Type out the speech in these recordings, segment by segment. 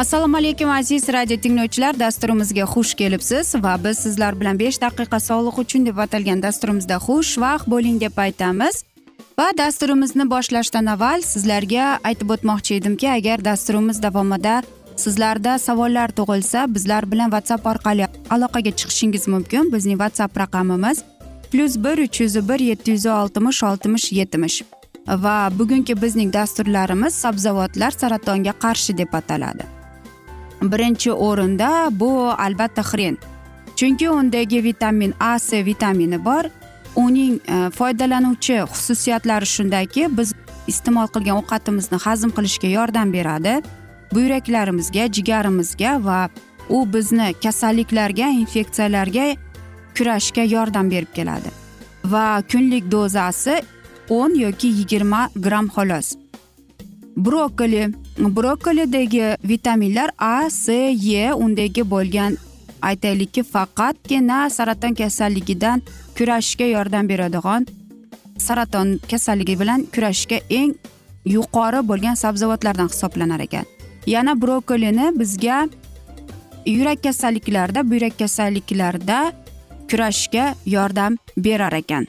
assalomu alaykum aziz radio tinglovchilar. Dasturimizga xush kelibsiz va biz sizlar bilan besh daqiqa sog'liq uchun deb atalgan dasturimizda xushvaqt bo'ling deb aytamiz. Va dasturimizni boshlashdan avval sizlarga aytib o'tmoqchi edimki agar dasturimiz davomida sizlarda savollar tug'ilsa bizlar bilan whatsapp orqali aloqaga chiqishingiz mumkin. Bizning whatsapp raqamimiz plyus bir uch yuz bir yetti yuz oltmish oltmish yetmish va bugungi bizning dasturlarimiz sabzavotlar saratonga qarshi deb ataladi. Birinchi o'rinda bu albatta xren. Chunki undagi vitamin a c vitamini bor. Uning e, foydalanuvchi xususiyatlari shundaki biz iste'mol qilgan ovqatimizni hazm qilishga yordam beradi. Buyraklarimizga jigarimizga va u bizni kasalliklarga infeksiyalarga kurashishga yordam berib keladi. Va kunlik dozasi o'n yoki yigirma gramm xolos. Brokkoli brokkolidagi vitaminlar a c e undagi bo'lgan aytaylikki faqatgina saraton kasalligidan kurashishga yordam beradigan saraton kasalligi bilan kurashishga eng yuqori bo'lgan sabzavotlardan hisoblanar ekan. Yana brokkolini bizga yurak kasalliklarida buyrak kasalliklarida kurashishga yordam berar ekan.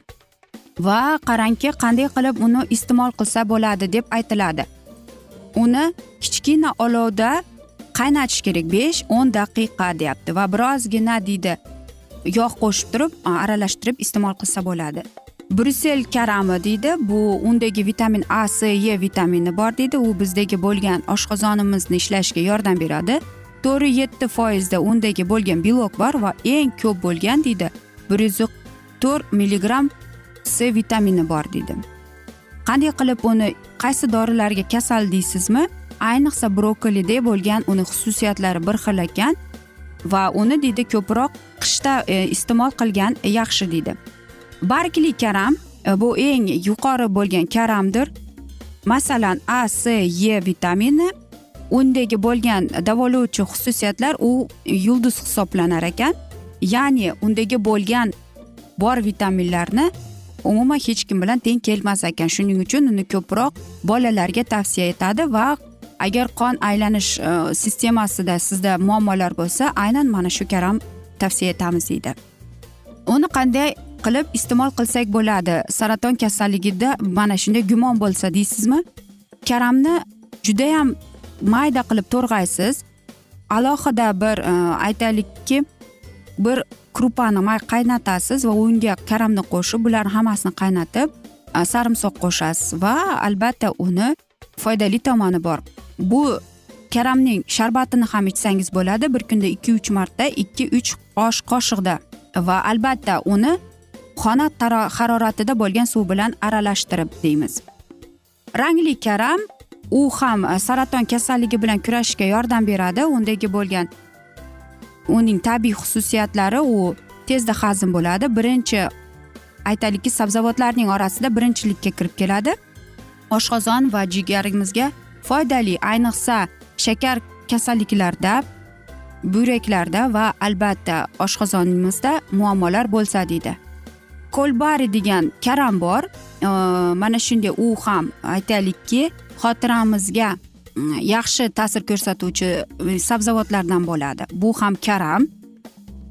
Va qarangki qanday qilib uni iste'mol qilsa bo'ladi deb aytiladi. Uni kichkina olovda qaynatish kerak besh o'n daqiqa deyapti va birozgina deydi yog' qo'shib turib aralashtirib iste'mol qilsa bo'ladi. Bryussel karami deydi bu undagi vitamin a c e vitamini bor deydi u bizdagi bo'lgan oshqozonimizni ishlashiga yordam beradi. To'rt yetti foizda undagi bo'lgan belok bor va eng ko'p bo'lgan deydi bir yuz to'rt milligramm c vitamini bor deydi. Qanday qilib uni qaysi dorilarga kasal deysizmi? Ayniqsa brokkolida bo'lgan uni xususiyatlari bir xil ekan va uni deydi ko'proq qishda e, iste'mol qilgan yaxshi deydi. Bargli karam e, bu eng yuqori bo'lgan karamdir. Masalan a c e vitamini undagi bo'lgan davolovchi xususiyatlar u yulduz hisoblanar ekan. Ya'ni undagi bo'lgan bor vitaminlarni umuman hech kim bilan teng kelmas ekan. Shuning uchun uni ko'proq bolalarga tavsiya etadi va agar qon aylanish e, sistemasida sizda muammolar bo'lsa aynan mana shu karam tavsiya etamiz deydi. Uni qanday qilib iste'mol qilsak bo'ladi? Saraton kasalligida mana shunday gumon bo'lsa deysizmi? Karamni judayam mayda qilib to'rg'aysiz. Alohida bir e, aytaylikki bir krupani may qaynatasiz va unga karamni qo'shib bularni hammasini qaynatib sarimsoq qo'shasiz va albatta uni foydali tomoni bor. Bu karamning sharbatini ham ichsangiz bo'ladi. Bir kunda ikki uch marta ikki uch osh qoshiqda va albatta uni xona haroratida bo'lgan suv bilan aralashtirib deymiz. Rangli karam u ham saraton kasalligi bilan kurashishga yordam beradi. Undagi bo'lgan uning tabiiy xususiyatlari u tezda hazm bo'ladi. Birinchi aytaylikki sabzavotlarning orasida birinchilikka kirib keladi. Oshqozon va jigarimizga foydali ayniqsa shakar kasalliklarda buyraklarda va albatta oshqozonimizda muammolar bo'lsa deydi. Kolbari degan karam bor. Mana shunday u ham aytaylikki xotiramizga yaxshi ta'sir ko'rsatuvchi e, sabzavotlardan bo'ladi. Bu ham karam.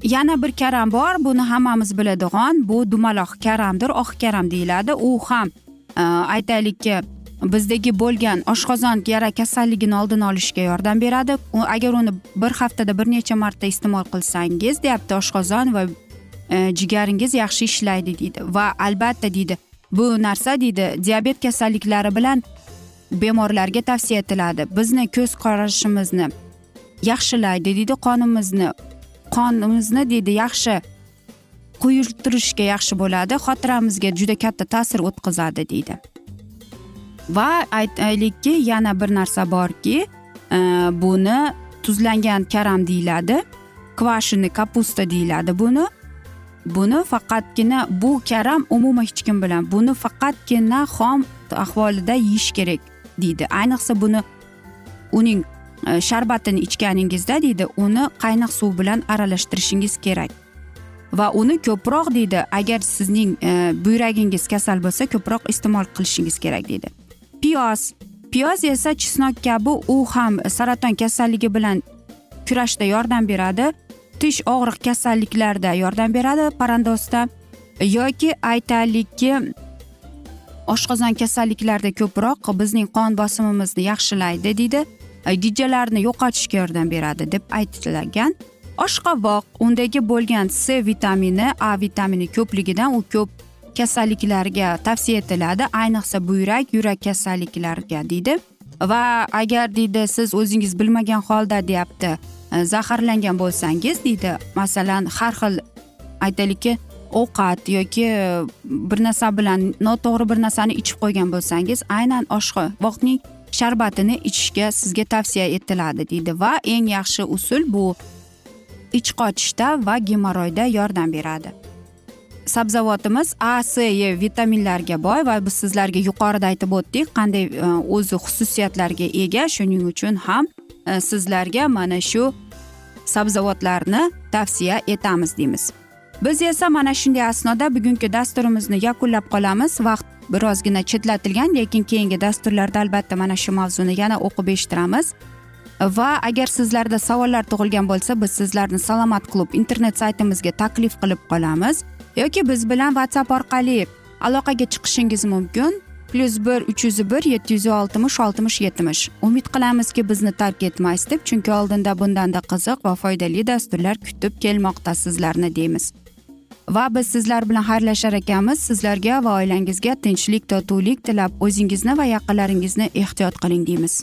Yana bir karam bor buni hammamiz biladigan bu dumaloq karamdir oq karam deyiladi. U ham e, aytaylikki bizdagi bo'lgan oshqozon yara kasalligini oldini olishga yordam beradi. Agar uni bir haftada bir necha marta iste'mol qilsangiz deyapti oshqozon va e, jigaringiz yaxshi ishlaydi deydi. Va albatta deydi bu narsa deydi diabet kasalliklari bilan bemorlarga tavsiya etiladi. Bizni ko'z qarashimizni yaxshilaydi deydi qonimizni qonimizni deydi yaxshi quyultirishga yaxshi bo'ladi xotiramizga juda katta ta'sir o'tkazadi deydi. Va aytaylikki yana bir narsa borki e, buni tuzlangan karam deyiladi kvashini kapusta deyiladi buni. Buni faqatgina bu karam umuman hech kim bilan buni faqatgina xom ahvolida yeyish kerak. Deydi. Ayniqsa buni uning e, sharbatini ichganingizda deydi uni qaynoq suv bilan aralashtirishingiz kerak. Va uni ko'proq deydi agar sizning e, buyragingiz kasal bo'lsa ko'proq iste'mol qilishingiz kerak deydi. Piyoz. Piyoz esa chesnok kabi u ham saraton kasalligi bilan kurashda yordam beradi. Tish og'riq kasalliklarida yordam beradi parandozda. Yoki aytaylikki oshqozon kasalliklarida ko'proq bizning qon bosimimizni yaxshilaydi deydi. Gijjalarni yo'qotishga yordam beradi deb aytilgan. Oshqovoq undagi bo'lgan c vitamini a vitamini ko'pligidan u ko'p kasalliklarga tavsiya etiladi ayniqsa buyrak yurak kasalliklariga deydi. Va agar deydi siz o'zingiz bilmagan holda deyapti e, zaharlangan bo'lsangiz deydi masalan har xil aytaylikki ovqat yoki e, bir narsa bilan noto'g'ri bir narsani ichib qo'ygan bo'lsangiz aynan oshqovoqning sharbatini ichishga sizga tavsiya etiladi deydi. Va eng yaxshi usul bu ich qochishda va gemoroyda yordam beradi. Sabzavotimiz a c e vitaminlarga boy va biz sizlarga yuqorida aytib o'tdik qanday e, o'zi xususiyatlarga ega. Shuning uchun ham e, sizlarga mana shu sabzavotlarni tavsiya etamiz deymiz. Biz esa mana shunday asnoda bugungi dasturimizni yakunlab qolamiz. Vaqt birozgina chetlatilgan lekin keyingi dasturlarda albatta mana shu mavzuni yana o'qib eshittiramiz. Va agar sizlarda savollar tug'ilgan bo'lsa biz sizlarni salomat klub internet saytimizga taklif qilib qolamiz. Yoki biz bilan whatsapp orqali aloqaga chiqishingiz mumkin. Plyus bir uch yuz bir yetti yuz oltmish oltmish yetmish. Umid qilamizki bizni tark etmaysiz deb chunki oldinda bundanda qiziq va foydali dasturlar kutib kelmoqda sizlarni deymiz. Va biz sizlar bilan xayrlashar ekanmiz. Sizlarga va oilangizga tinchlik totuvlik tilab o'zingizni va yaqinlaringizni ehtiyot qiling deymiz.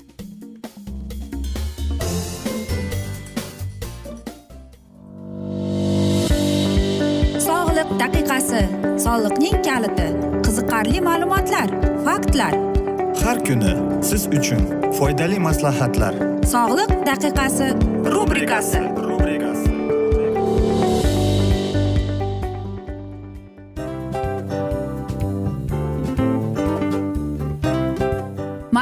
Sog'liq daqiqasi soliqning kaliti qiziqarli ma'lumotlar faktlar. Har kuni siz uchun foydali maslahatlar. Sog'liq daqiqasi rubrikasi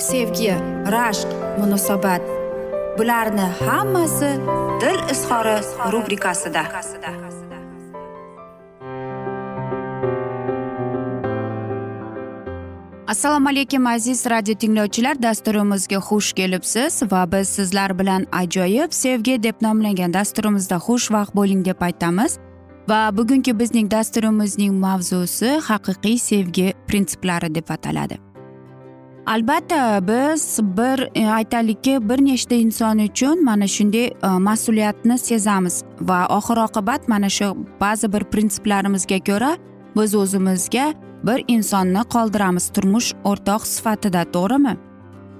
sevgi rashq munosabat. Bularni hammasi dil izhori rubrikasida. Assalomu alaykum aziz radio tinglovchilar. Dasturimizga xush kelibsiz va biz sizlar bilan ajoyib sevgi deb nomlangan dasturimizda xushvaqt bo'ling deb aytamiz. Va bugungi bizning dasturimizning mavzusi haqiqiy sevgi prinsiplari deb ataladi. Albatta biz bir e, aytaylikki bir nechta inson uchun mana shunday e, mas'uliyatni sezamiz. Va oxir oqibat mana shu ba'zi bir prinsiplarimizga ko'ra biz o'zimizga bir insonni qoldiramiz turmush o'rtoq sifatida to'g'rimi?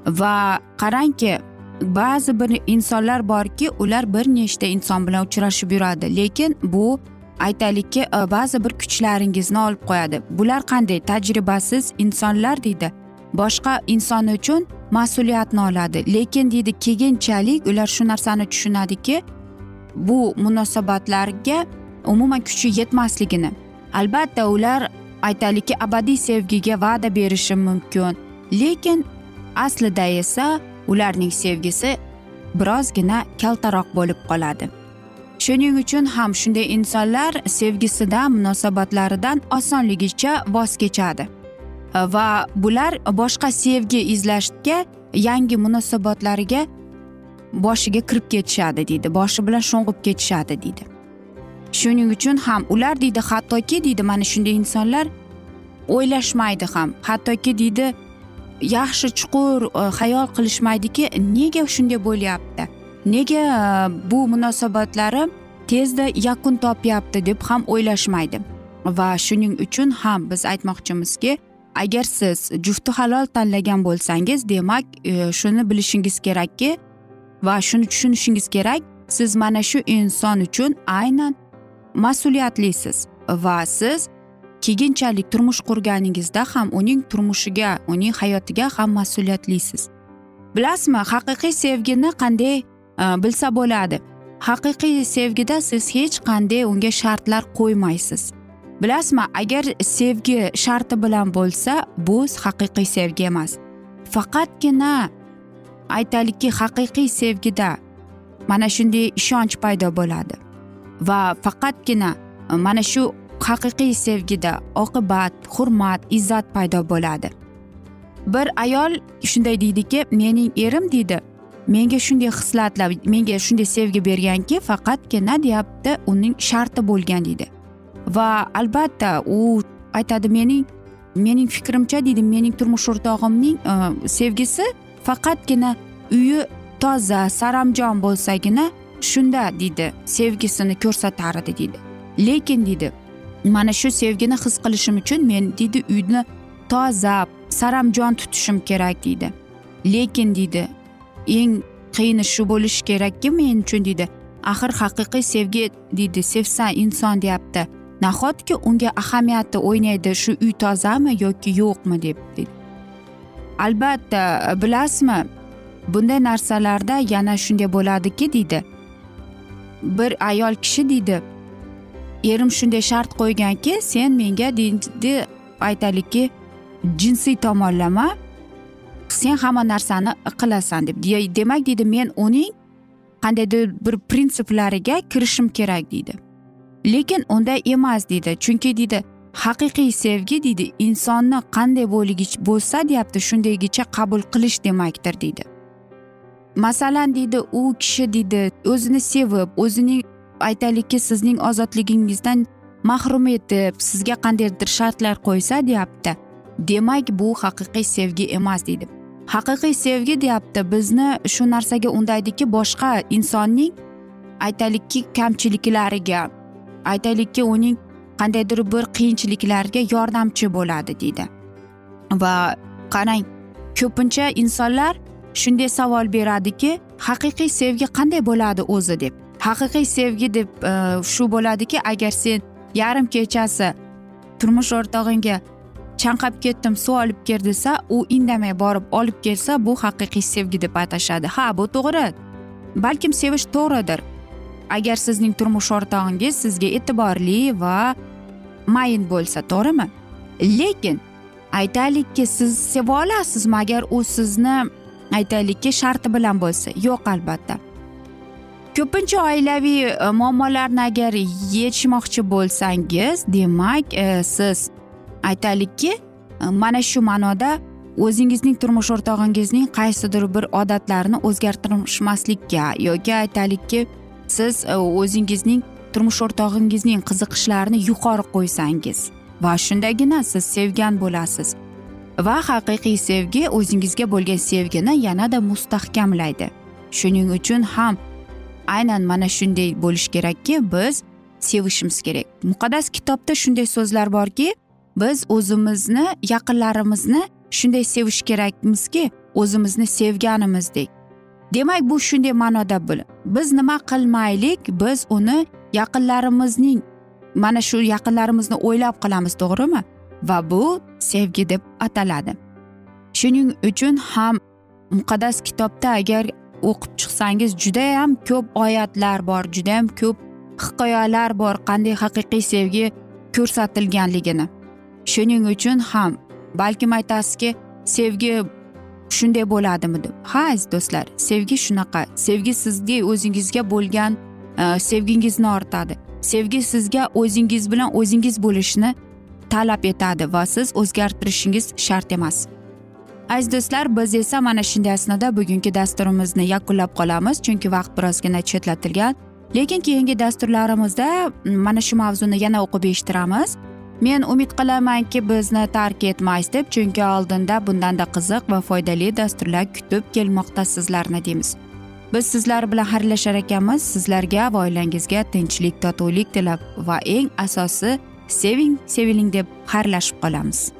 Va qarangki ba'zi bir insonlar borki ular bir nechta inson bilan uchrashib yuradi. Lekin bu aytaylikki e, ba'zi bir kuchlaringizni olib qo'yadi. Bular qanday? Tajribasiz insonlar deydi. Boshqa inson uchun mas'uliyatni oladi. Lekin deydi keyinchalik ular shu narsani tushunadiki bu munosabatlarga umuman kuchi yetmasligini. Albatta ular aytaylikki abadiy sevgiga va'da berishi mumkin. Lekin aslida esa ularning sevgisi birozgina kaltaroq bo'lib qoladi. Shuning uchun ham shunday insonlar sevgisidan munosabatlaridan osonligicha voz kechadi. Va bular boshqa sevgi izlashga yangi munosabatlariga boshiga kirib ketishadi deydi boshi bilan sho'ng'ib ketishadi deydi shuning uchun ham ular deydi hattoki deydi mana shunday insonlar o'ylashmaydi ham hattoki deydi yaxshi chuqur hayol xayol qilishmaydiki nega shunday bo'lyapti nega bu munosabatlari tezda yakun topyapti deb ham o'ylashmaydi va shuning uchun ham biz aytmoqchimizki agar siz jufti halol tanlagan bo'lsangiz demak e, shuni bilishingiz kerakki va shuni tushunishingiz kerak siz mana shu inson uchun aynan mas'uliyatlisiz va siz keyinchalik turmush qurganingizda ham uning turmushiga uning hayotiga ham mas'uliyatlisiz. Bilasizmi haqiqiy sevgini qanday e, bilsa bo'ladi. Haqiqiy sevgida siz hech qanday unga shartlar qo'ymaysiz. Bilasizmi agar sevgi sharti bilan bo'lsa bu haqiqiy sevgi emas. Faqatgina aytaylikki haqiqiy sevgida mana shunday ishonch paydo bo'ladi. Va faqatgina e, mana shu haqiqiy sevgida oqibat hurmat izzat paydo bo'ladi. Bir ayol shunday deydiki mening erim deydi. Menga shunday hislatlar menga shunday sevgi berganki faqatgina deyapti uning sharti bo'lgan deydi. Va albatta u aytadi mening mening fikrimcha deydi mening turmush o'rtog'imning e, sevgisi faqatgina uyi toza saramjon bo'lsagina shunda deydi sevgisini ko'rsatar edi deydi lekin deydi mana shu sevgini his qilishim uchun men deydi uyni toza saramjon tutishim kerak deydi lekin deydi eng qiyini shu bo'lishi kerakki men uchun deydi axir haqiqiy sevgi deydi sevsa inson deyapti. Nahotki unga ahamiyati o'ynaydi shu uy tozami yoki yo'qmi deb deydi albatta bilasizmi bunday narsalarda yana shunday bo'ladiki deydi. Bir ayol kishi deydi erim shunday shart qo'yganki sen menga deydi aytaylikki jinsiy tomonlama sen hamma narsani qilasan deb. Demak deydi men uning qandaydir bir prinsiplariga kirishim kerak deydi. Lekin unday emas deydi chunki deydi haqiqiy sevgi deydi insonni qanday bo'ligich bo'lsa deyapti shundaygicha qabul qilish demakdir deydi masalan deydi u kishi deydi o'zini sevib o'zining aytaylikki sizning ozodligingizdan mahrum etib sizga qandaydir shartlar qo'ysa deyapti. Demak bu haqiqiy sevgi emas deydi haqiqiy sevgi deyapti bizni shu narsaga undaydiki boshqa insonning aytaylikki kamchiliklariga aytaylikki uning qandaydir bir qiyinchiliklarga yordamchi bo'ladi deydi. Va qarang ko'pincha insonlar shunday savol beradiki haqiqiy sevgi qanday bo'ladi o'zi deb. Haqiqiy sevgi deb e, shu bo'ladiki agar sen yarim kechasi turmush o'rtog'ingga chanqab ketdim suv olib kel desa u indamay borib olib kelsa bu haqiqiy sevgi deb atashadi. Ha bu to'g'ri. Balkim sevish to'g'ridir. Agar sizning turmush o'rtog'ingiz sizga e'tiborli va mayin bo'lsa to'g'rimi? Lekin aytaylikki siz seva olasizmi? Agar u sizni aytaylikki sharti bilan bo'lsa yo'q albatta. Ko'pincha oilaviy e, muammolarni agar yechmoqchi bo'lsangiz demak e, siz aytaylikki e, mana shu ma'noda o'zingizning turmush o'rtog'ingizning qaysidir bir odatlarini o'zgartirishmaslikka yoki aytaylikki siz e, o'zingizning turmush o'rtog'ingizning qiziqishlarini yuqori qo'ysangiz va shundagina siz sevgan bo'lasiz. Va haqiqiy sevgi o'zingizga bo'lgan sevgini yanada mustahkamlaydi. Shuning uchun ham aynan mana shunday bo'lishi kerakki biz sevishimiz kerak. Muqaddas kitobda shunday so'zlar borki biz o'zimizni yaqinlarimizni shunday sevish kerakmizki o'zimizni sevganimizdek. Demak bu shunday ma'noda biz nima qilmaylik? Biz uni yaqinlarimizning mana shu yaqinlarimizni o'ylab qilamiz to'g'rimi? Va bu sevgi deb ataladi. Shuning uchun ham muqaddas kitobda agar o'qib chiqsangiz judayam ko'p oyatlar bor judayam ko'p hikoyalar bor qanday haqiqiy sevgi ko'rsatilganligini. Shuning uchun ham balkim aytasizki sevgi shunday bo'ladimi deb. Ha aziz do'stlar sevgi shunaqa. Sevgi sizga o'zingizga bo'lgan e, sevgingizni ortadi. Sevgi sizga o'zingiz bilan o'zingiz bo'lishni talab etadi va siz o'zgartirishingiz shart emas. Aziz do'stlar biz esa mana shunday asnoda bugungi dasturimizni yakunlab qolamiz chunki vaqt birozgina chetlatilgan. Lekin keyingi dasturlarimizda mana shu mavzuni yana o'qib eshittiramiz. Men umid qilamanki bizni tark etmaysiz deb chunki oldinda bundanda qiziq va foydali dasturlar kutib kelmoqda sizlarni deymiz. Biz sizlar bilan xayrlashar ekanmiz. Sizlarga va oilangizga tinchlik totuvlik tilab va eng asosi seving seviling deb xayrlashib qolamiz.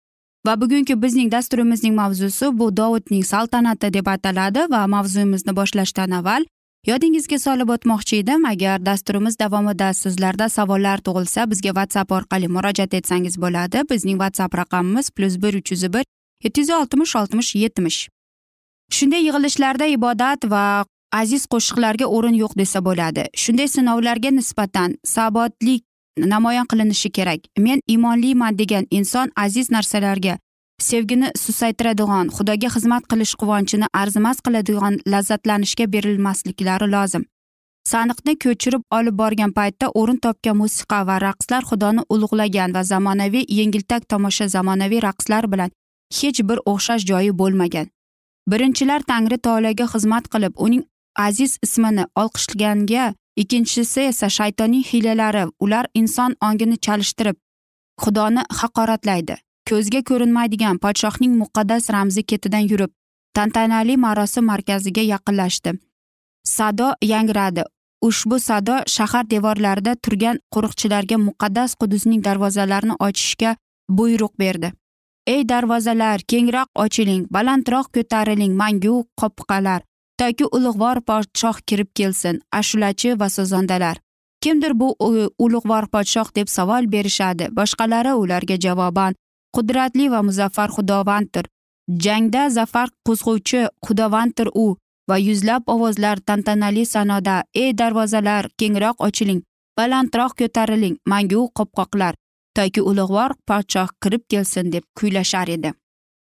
Va bugungi bizning dasturimizning mavzusi bu dovudning saltanati deb ataladi va mavzuyimizni boshlashdan avval yodingizga solib o'tmoqchi edim. Agar dasturimiz davomida sizlarda savollar tug'ilsa bizga whatsapp orqali murojaat etsangiz bo'ladi. Bizning whatsapp raqamimiz plyus bir uch yuz bir yetti yuz oltmish oltmish yetmish. Shunday yig'ilishlarda ibodat va aziz qo'shiqlarga o'rin yo'q desa bo'ladi. Shunday sinovlarga nisbatan sabotlik namoyon qilinishi kerak. Men iymonliman degan inson aziz narsalarga sevgini susaytiradigan xudoga xizmat qilish quvonchini arzimas qiladigan lazzatlanishga berilmasliklari lozim. Saniqni ko'chirib olib borgan paytda o'rin topgan musiqa va raqslar xudoni ulug'lagan va zamonaviy yengiltak tomosha zamonaviy raqslar bilan hech bir o'xshash joyi bo'lmagan. Birinchilar tangri taologa xizmat qilib uning aziz ismini olqishlaganga ikkinchisi esa shaytonning hiylalari ular inson ongini chalishtirib xudoni haqoratlaydi. Ko'zga ko'rinmaydigan podshohning muqaddas ramzi ketidan yurib tantanali marosim markaziga yaqinlashdi. Sado yangradi. Ushbu sado shahar devorlarida turgan qo'riqchilarga muqaddas qudusning darvozalarini ochishga buyruq berdi. Ey darvozalar kengroq ochiling balandroq ko'tariling mangu qopqalar. Toki ulug'vor podshoh kirib kelsin ashulachi va sozandalar kimdir bu ulug'vor podshoh deb savol berishadi. Boshqalari ularga javoban qudratli va muzaffar xudovanddir jangda zafar qo'zg'uvchi xudovanddir u va yuzlab ovozlar tantanali sanoda ey darvozalar kengroq ochiling balandroq ko'tariling mangu qopqoqlar. Toki ulug'vor podshoh kirib kelsin deb kuylashar edi.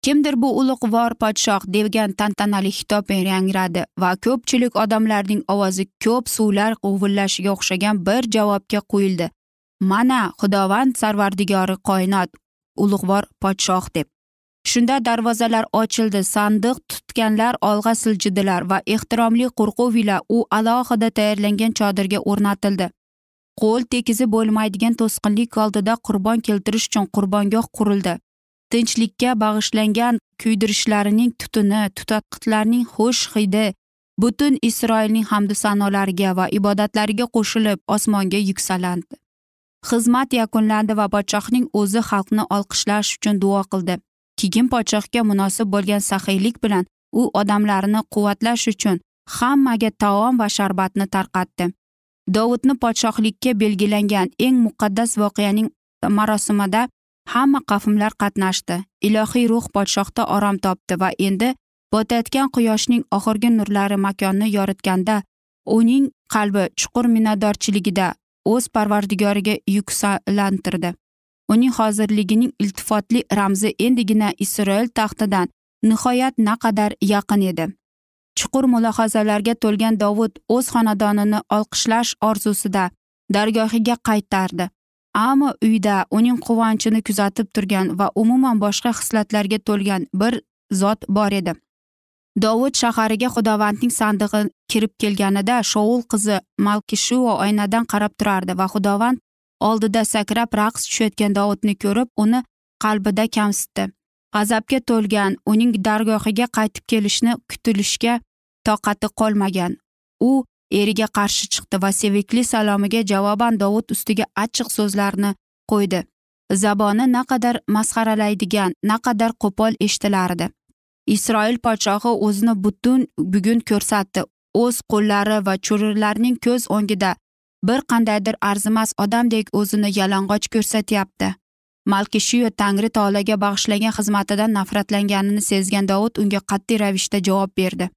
Kimdir bu ulug'vor podshoh degan tantanali xitob yangradi va ko'pchilik odamlarning ovozi ko'p suvlar g'uvillashiga o'xshagan bir javobga qo'yildi mana xudovand sarvardigori qoinot ulug'vor podshoh deb. Shunda darvozalar ochildi sandiq tutganlar olg'a siljidilar va ehtiromli qo'rquv ila u alohida tayyorlangan chodirga o'rnatildi. Qo'l tekizi bo'lmaydigan to'sqinlik oldida qurbon keltirish uchun qurbongoh qurildi. Tinchlikka bag'ishlangan kuydirishlarining tutuni tutatqitlarning xush hidi butun isroilning hamdu sanolariga va ibodatlariga qo'shilib osmonga yuksalandi. Xizmat yakunlandi va podshohning o'zi xalqni olqishlash uchun duo qildi. Keyin podshohga munosib bo'lgan saxiylik bilan u odamlarni quvvatlash uchun hammaga taom va sharbatni tarqatdi. Dovudni podshohlikka belgilangan eng muqaddas voqeaning marosimida hamma qavmlar qatnashdi. Ilohiy ruh podshohda orom topdi va endi botayotgan quyoshning oxirgi nurlari makonni yoritganda uning qalbi chuqur minnatdorchiligida o'z parvardigoriga yuksalantirdi. Uning hozirligining iltifotli ramzi endigina isroil taxtidan nihoyat naqadar yaqin edi. Chuqur mulohazalarga to'lgan dovud o'z xonadonini olqishlash orzusida dargohiga qaytardi. Ammo uyda uning quvonchini kuzatib turgan va umuman boshqa hislatlarga to'lgan bir zot bor edi. Dovud shahariga xudovandning sandig'i kirib kelganida shoul qizi malkishuo oynadan qarab turardi va xudovand oldida sakrab raqs tushayotgan dovudni ko'rib uni qalbida kamsitdi. G'azabga to'lgan uning dargohiga qaytib kelishni kutilishga toqati qolmagan. U eriga qarshi chiqdi va sevikli salomiga javoban dovud ustiga achchiq so'zlarni qo'ydi. Zaboni naqadar masxaralaydigan naqadar qo'pol eshitilardi. Isroil podshohi o'zini butun bugun ko'rsatdi. O'z qo'llari va cho'rilarning ko'z o'ngida bir qandaydir arzimas odamdek o'zini yalang'och ko'rsatyapti. Malkishiyo tangri taologa bag'ishlagan xizmatidan nafratlanganini sezgan dovud unga qat'iy ravishda javob berdi.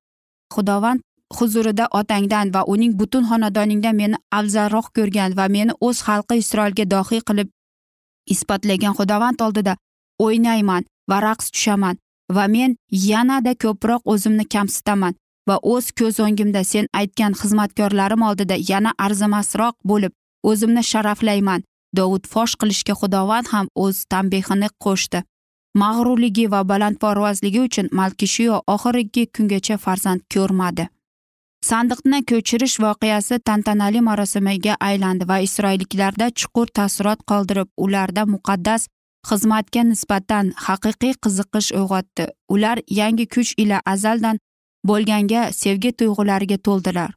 Xudovand huzurida otangdan va uning butun xonadoningdan meni afzalroq ko'rgan va meni o'z xalqi isroilga dohiy qilib isbotlagan xudovand oldida o'ynayman va raqs tushaman va men yanada ko'proq o'zimni kamsitaman va o'z ko'z o'ngimda sen aytgan xizmatkorlarim oldida yana arzimasroq bo'lib o'zimni sharaflayman dovud fosh qilishga xudovand ham o'z tanbehini qo'shdi. Mag'rurligi va balandparvozligi uchun malkishiyo oxirgi kungacha farzand ko'rmadi. Sandiqni ko'chirish voqeasi tantanali marosimiga aylandi va isroilliklarda chuqur taassurot qoldirib ularda muqaddas xizmatga nisbatan haqiqiy qiziqish uyg'otdi. Ular yangi kuch ila azaldan bo'lganga sevgi tuyg'ulariga to'ldilar.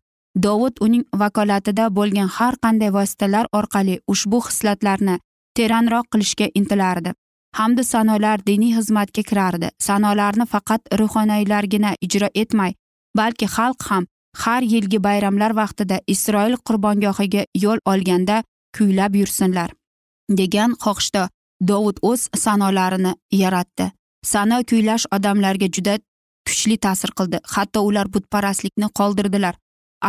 Dovud uning vakolatida bo'lgan har qanday vositalar orqali ushbu xislatlarni teranroq qilishga intilardi. Hamdu sanolar diniy xizmatga kirardi. Sanolarni faqat ruhoniylargina ijro etmay balki xalq ham har yilgi bayramlar vaqtida isroil qurbongohiga yo'l olganda kuylab yursinlar degan xohishda dovud o'z sanolarini yaratdi. Sano kuylash odamlarga juda kuchli ta'sir qildi hatto ular butparastlikni qoldirdilar.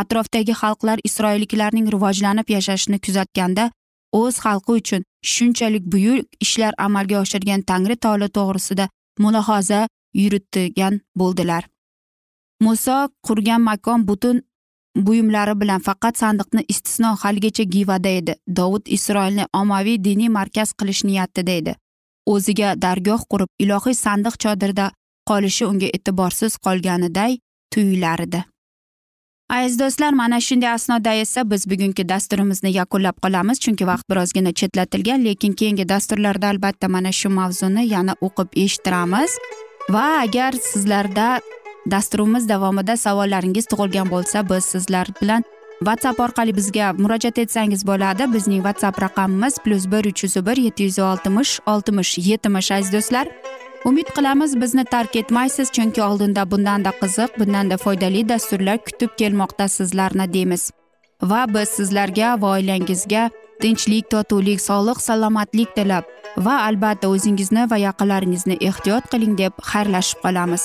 Atrofdagi xalqlar isroilliklarning rivojlanib yashashini kuzatganda o'z xalqi uchun shunchalik buyuk ishlar amalga oshirgan tangri taolo to'g'risida mulohaza yuritgan bo'ldilar. Muso qurgan makon butun buyumlari bilan faqat sandiqni istisno haligacha givada edi. Dovud isroilni ommaviy diniy markaz qilish niyatida edi. O'ziga dargoh qurib ilohiy sandiq chodirda qolishi unga e'tiborsiz qolganiday tuyular edi aziz do'stlar mana shunday asnoda esa biz bugungi dasturimizni yakunlab qolamiz chunki vaqt birozgina chetlatilgan lekin keyingi dasturlarda albatta mana shu mavzuni yana o'qib eshittiramiz. Va agar sizlarda dasturimiz davomida savollaringiz tug'ilgan bo'lsa biz sizlar bilan whatsapp orqali bizga murojaat etsangiz bo'ladi. Bizning whatsapp raqamimiz plyus bir uch yuz bir yetti yuz oltmish oltmish yetmish aziz do'stlar. Umid qilamiz bizni tark etmaysiz chunki oldinda bundanda qiziq bundanda foydali dasturlar kutib kelmoqda sizlarni deymiz. Va biz sizlarga va oilangizga tinchlik totuvlik sog'lik salomatlik tilab va albatta o'zingizni va yaqinlaringizni ehtiyot qiling deb xayrlashib qolamiz.